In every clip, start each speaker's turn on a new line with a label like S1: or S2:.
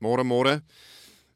S1: Môre môre.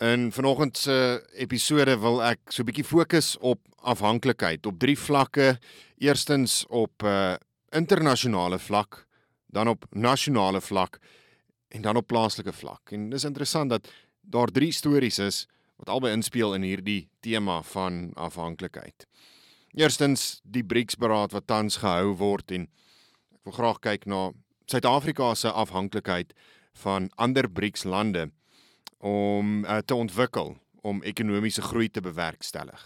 S1: In vanoggend se episode wil ek so 'n bietjie fokus op afhanklikheid op drie vlakke. Eerstens op 'n uh, internasionale vlak, dan op nasionale vlak en dan op plaaslike vlak. En dis interessant dat daar drie stories is wat albei inspel in hierdie tema van afhanklikheid. Eerstens die BRICS-beraad wat tans gehou word en ek wil graag kyk na Suid-Afrika se afhanklikheid van ander BRICS-lande om uh, te ontwikkel om ekonomiese groei te bewerkstellig.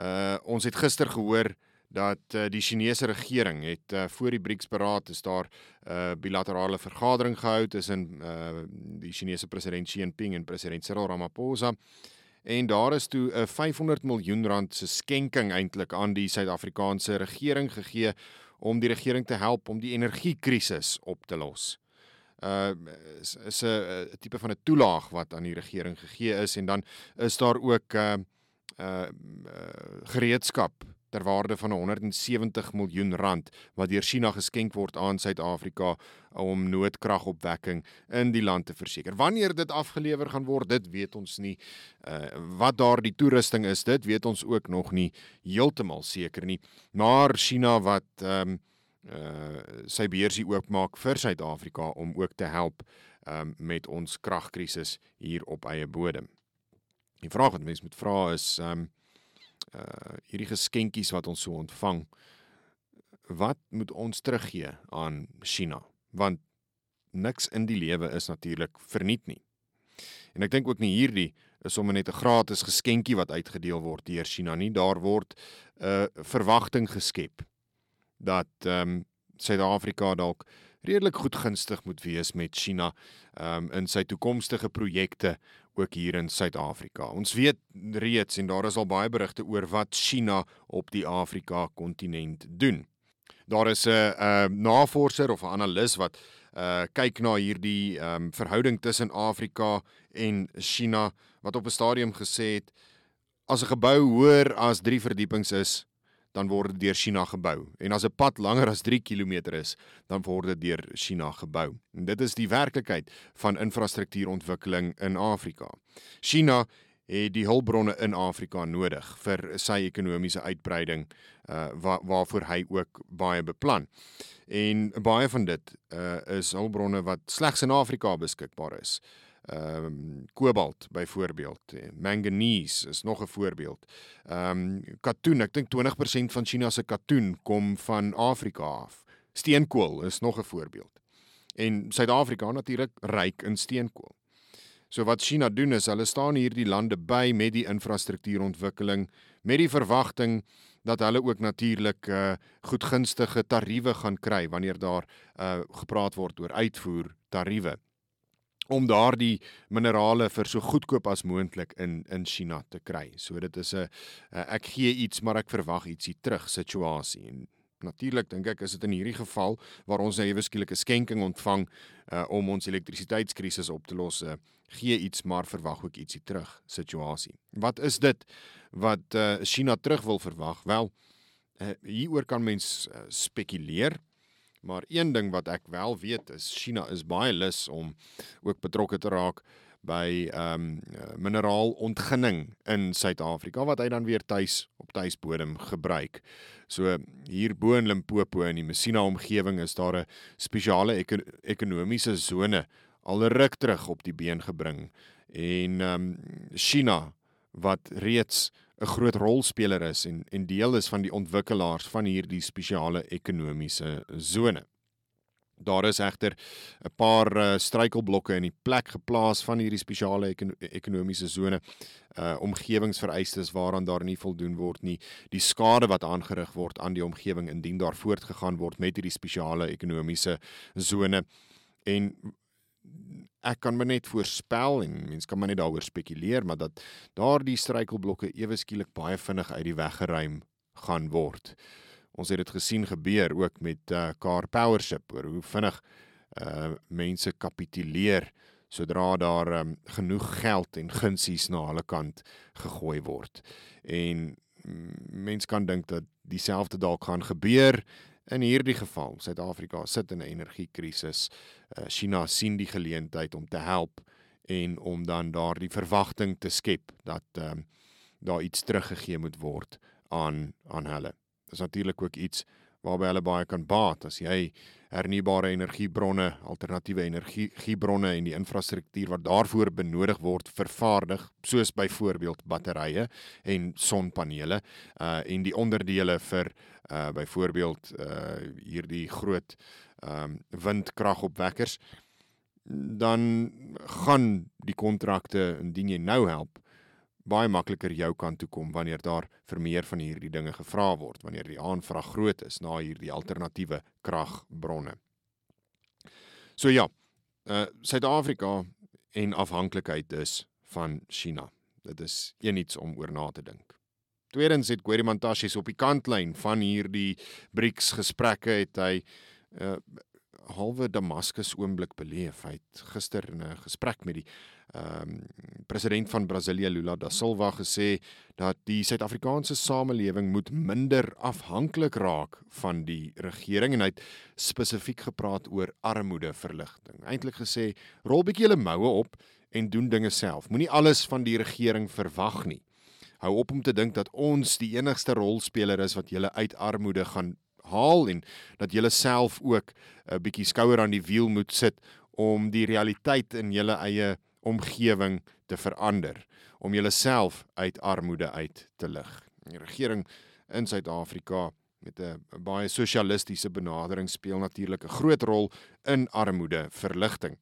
S1: Uh ons het gister gehoor dat uh, die Chinese regering het uh, voor die BRICS-beraad is daar 'n uh, bilaterale vergadering gehou tussen uh die Chinese president Xi Jinping en president Cyril Ramaphosa. En daar is toe 'n 500 miljoen rand se skenking eintlik aan die Suid-Afrikaanse regering gegee om die regering te help om die energiekrisis op te los uh is, is 'n tipe van 'n toelaag wat aan die regering gegee is en dan is daar ook uh uh gereedskap ter waarde van 170 miljoen rand wat deur China geskenk word aan Suid-Afrika om noodkragopwekking in die land te verseker. Wanneer dit afgelewer gaan word, dit weet ons nie. Uh wat daar die toerusting is, dit weet ons ook nog nie heeltemal seker nie. Maar China wat ehm um, uh sy beursie oopmaak vir Suid-Afrika om ook te help um met ons kragkrisis hier op eie bodem. Die vraag wat mense moet vra is um uh hierdie geskenkies wat ons so ontvang wat moet ons teruggee aan China want niks in die lewe is natuurlik verniet nie. En ek dink ook nie hierdie is sommer net 'n gratis geskenkie wat uitgedeel word deur China nie. Daar word 'n uh, verwagting geskep dat ehm um, Suid-Afrika dalk redelik goed gunstig moet wees met China ehm um, in sy toekomstige projekte ook hier in Suid-Afrika. Ons weet reeds en daar is al baie berigte oor wat China op die Afrika kontinent doen. Daar is 'n uh, uh, navorser of 'n analis wat uh kyk na hierdie ehm um, verhouding tussen Afrika en China wat op 'n stadium gesê het as 'n gebou hoër as 3 verdiepings is, dan word dit deur China gebou. En as 'n pad langer as 3 km is, dan word dit deur China gebou. En dit is die werklikheid van infrastruktuurontwikkeling in Afrika. China het die hulpbronne in Afrika nodig vir sy ekonomiese uitbreiding uh waar waarvoor hy ook baie beplan. En baie van dit uh is hulpbronne wat slegs in Afrika beskikbaar is ehm um, kobalt byvoorbeeld manganese is nog 'n voorbeeld. Ehm um, katoen, ek dink 20% van China se katoen kom van Afrika af. Steenkool is nog 'n voorbeeld. En Suid-Afrika natuurlik ryk in steenkool. So wat China doen is hulle staan hierdie lande by met die infrastruktuurontwikkeling met die verwagting dat hulle ook natuurlik uh goedgunstige tariewe gaan kry wanneer daar uh gepraat word oor uitvoer tariewe om daardie minerale vir so goedkoop as moontlik in in China te kry. So dit is 'n ek gee iets maar ek verwag ietsie terug situasie en natuurlik dink ek is dit in hierdie geval waar ons 'n ewe skielike skenking ontvang uh, om ons elektrisiteitskrisis op te los, uh, gee iets maar verwag ook ietsie terug situasie. Wat is dit wat uh, China terug wil verwag? Wel, uh, hieroor kan mens uh, spekuleer. Maar een ding wat ek wel weet is China is baie lus om ook betrokke te raak by ehm um, mineraalontginning in Suid-Afrika wat hy dan weer tuis op tuisbodem gebruik. So hier bo in Limpopo in die Messina omgewing is daar 'n spesiale eko ekonomiese sone al ruk terug op die been gebring en ehm um, China wat reeds 'n groot rolspeler is en en deel is van die ontwikkelaars van hierdie spesiale ekonomiese sone. Daar is egter 'n paar uh, struikelblokke in die plek geplaas van hierdie spesiale eko ekonomiese sone, uh omgewingsvereistes waaraan daar nie voldoen word nie, die skade wat aangerig word aan die omgewing indien daar voortgegaan word met hierdie spesiale ekonomiese sone en ek kan maar net voorspel en mense kan maar net daaroor spekuleer maar dat daardie struikelblokke ewe skielik baie vinnig uit die weg geruim gaan word. Ons het dit gesien gebeur ook met uh, Car Powership oor hoe vinnig uh mense kapituleer sodra daar um, genoeg geld en gunsies na hulle kant gegooi word. En mense kan dink dat dieselfde dalk gaan gebeur In hierdie geval, Suid-Afrika sit in 'n energiekrisis. Uh, China sien die geleentheid om te help en om dan daardie verwagting te skep dat ehm um, daar iets teruggegee moet word aan aan hulle. Dis natuurlik ook iets waarby hulle baie kan baat. As jy hernubare energiebronne, alternatiewe energiebronne en die infrastruktuur wat daarvoor benodig word vervaardig, soos byvoorbeeld batterye en sonpanele, uh en die onderdele vir uh byvoorbeeld uh hierdie groot um windkragopwekkers dan gaan die kontrakte indien jy nou help baie makliker jou kant toe kom wanneer daar vir meer van hierdie dinge gevra word wanneer die aanvraag groot is na hierdie alternatiewe kragbronne. So ja, uh Suid-Afrika en afhanklikheid is van China. Dit is eniets om oor na te dink. Tweedens het Guerimantashe op die kantlyn van hierdie BRICS gesprekke het hy uh halwe Damascus oomblik beleef. Hy het gister in 'n gesprek met die ehm um, president van Brasilia Lula da Silva gesê dat die Suid-Afrikaanse samelewing moet minder afhanklik raak van die regering en hy het spesifiek gepraat oor armoedeverligting. Eintlik gesê, rol bietjie julle moue op en doen dinge self. Moenie alles van die regering verwag nie. Hou op om te dink dat ons die enigste rolspeler is wat julle uit armoede gaan haal en dat julle self ook 'n bietjie skouer aan die wiel moet sit om die realiteit in julle eie omgewing te verander, om julleself uit armoede uit te lig. Die regering in Suid-Afrika met 'n baie sosialistiese benadering speel natuurlik 'n groot rol in armoede verligting.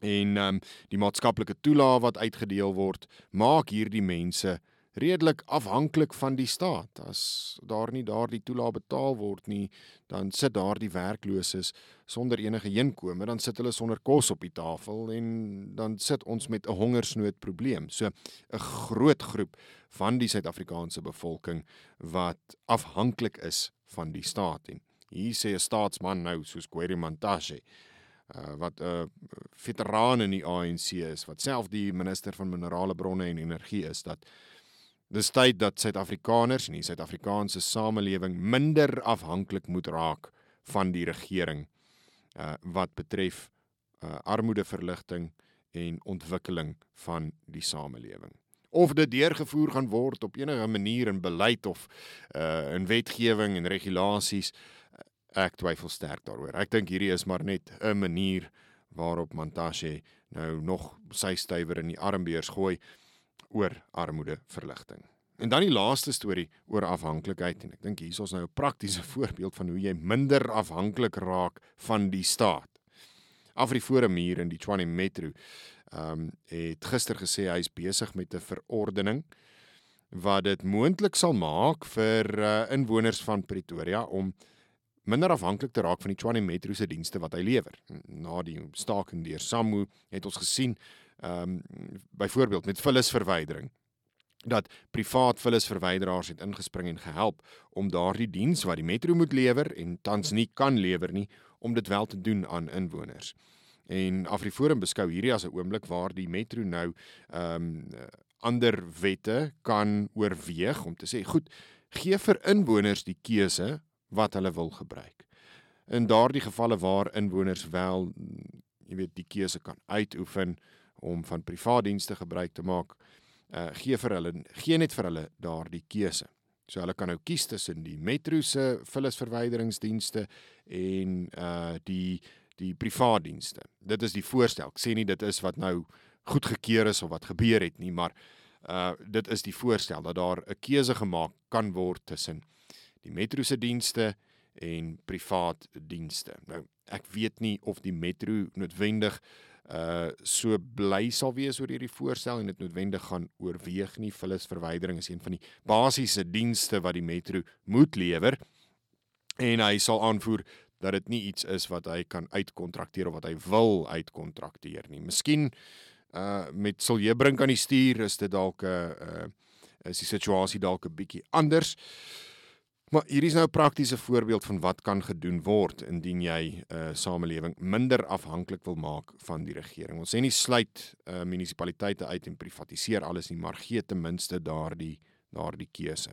S1: En ehm um, die maatskaplike toelaag wat uitgedeel word, maak hierdie mense redelik afhanklik van die staat. As daar nie daardie toelaag betaal word nie, dan sit daardie werklooses sonder enige inkomste, dan sit hulle sonder kos op die tafel en dan sit ons met 'n hongersnood probleem. So 'n groot groep van die Suid-Afrikaanse bevolking wat afhanklik is van die staat en hier sê 'n staatsman nou soos Gweri Mantashe uh, wat 'n uh, veteraan in die ANC is, wat self die minister van minerale bronne en energie is, dat Dis tyd dat Suid-Afrikaners en die Suid-Afrikaanse samelewing minder afhanklik moet raak van die regering uh wat betref uh armoedeverligting en ontwikkeling van die samelewing. Of dit deurgevoer gaan word op enige manier in beleid of uh in wetgewing en regulasies, ek twyfel sterk daaroor. Ek dink hierdie is maar net 'n manier waarop Mantashe nou nog sy stywer in die armbeurs gooi oor armoedeverligting. En dan die laaste storie oor afhanklikheid en ek dink hier is ons nou 'n praktiese voorbeeld van hoe jy minder afhanklik raak van die staat. Afriforum hier in die Tshwane Metro ehm um, het gister gesê hy is besig met 'n verordening wat dit moontlik sal maak vir uh, inwoners van Pretoria om minder afhanklik te raak van die Tshwane Metro se dienste wat hy lewer. Na die staking deur SAMU het ons gesien ehm um, byvoorbeeld met vullisverwydering dat privaat vullisverwyderaars het ingespring en gehelp om daardie diens wat die metro moet lewer en tans nie kan lewer nie om dit wel te doen aan inwoners. En Afriforum beskou hierdie as 'n oomblik waar die metro nou ehm um, ander wette kan oorweeg om te sê goed, gee vir inwoners die keuse wat hulle wil gebruik. In daardie gevalle waar inwoners wel jy weet die keuse kan uitoefen om van privaat dienste gebruik te maak, uh, gee vir hulle gee net vir hulle daardie keuse. So hulle kan nou kies tussen die metro se vullisverwyderingsdienste en uh die die privaat dienste. Dit is die voorstel. Ek sê nie dit is wat nou goedgekeur is of wat gebeur het nie, maar uh dit is die voorstel dat daar 'n keuse gemaak kan word tussen die metro se dienste en privaat dienste. Nou ek weet nie of die metro noodwendig uh so bly sal wees oor hierdie voorstel en dit noodwendig gaan oorweeg nie vullisverwydering is een van die basiese dienste wat die metro moet lewer en hy sal aanvoer dat dit nie iets is wat hy kan uitkontrakteer of wat hy wil uitkontrakteer nie. Miskien uh met Siljebrink aan die stuur is dit dalk 'n uh, uh is die situasie dalk 'n bietjie anders. Uh Maar hier is nou 'n praktiese voorbeeld van wat kan gedoen word indien jy 'n uh, samelewing minder afhanklik wil maak van die regering. Ons sê nie sluit uh, munisipaliteite uit en privatiseer alles nie, maar gee ten minste daardie daardie keuse.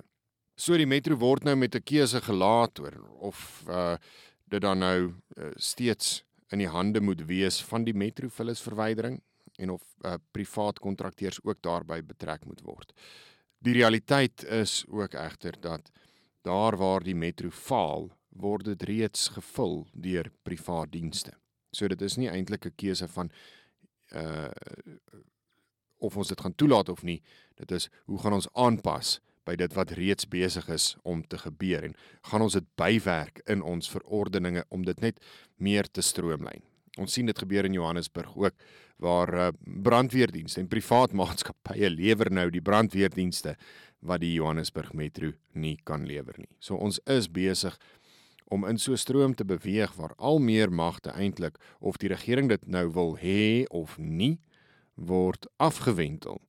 S1: So die metro word nou met 'n keuse gelaat oor of uh, dit dan nou uh, steeds in die hande moet wees van die metro vullisverwydering en of uh, privaat kontrakteurs ook daarbey betrek moet word. Die realiteit is ook egter dat daar waar die metro faal, word dit reeds gevul deur privaat dienste. So dit is nie eintlik 'n keuse van uh of ons dit gaan toelaat of nie. Dit is hoe gaan ons aanpas by dit wat reeds besig is om te gebeur en gaan ons dit bywerk in ons verordeninge om dit net meer te stroomlyn. Ons sien dit gebeur in Johannesburg ook waar uh, brandweerdienste en privaat maatskappye lewer nou die brandweerdienste wat die Johannesburg Metro nie kan lewer nie. So ons is besig om in so 'n stroom te beweeg waar al meer magte eintlik of die regering dit nou wil hê of nie word afgewentel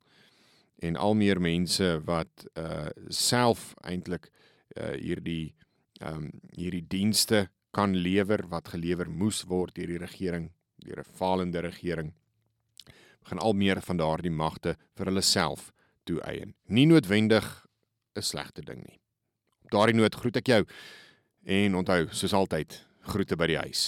S1: en al meer mense wat uh self eintlik uh hierdie ehm um, hierdie dienste kan lewer wat gelewer moes word deur die regering deur 'n falende regering gaan al meer van daardie magte vir hulle self toeëien. Nie noodwendig 'n slegte ding nie. Op daardie noot groet ek jou En onthou, soos altyd, groete by die huis.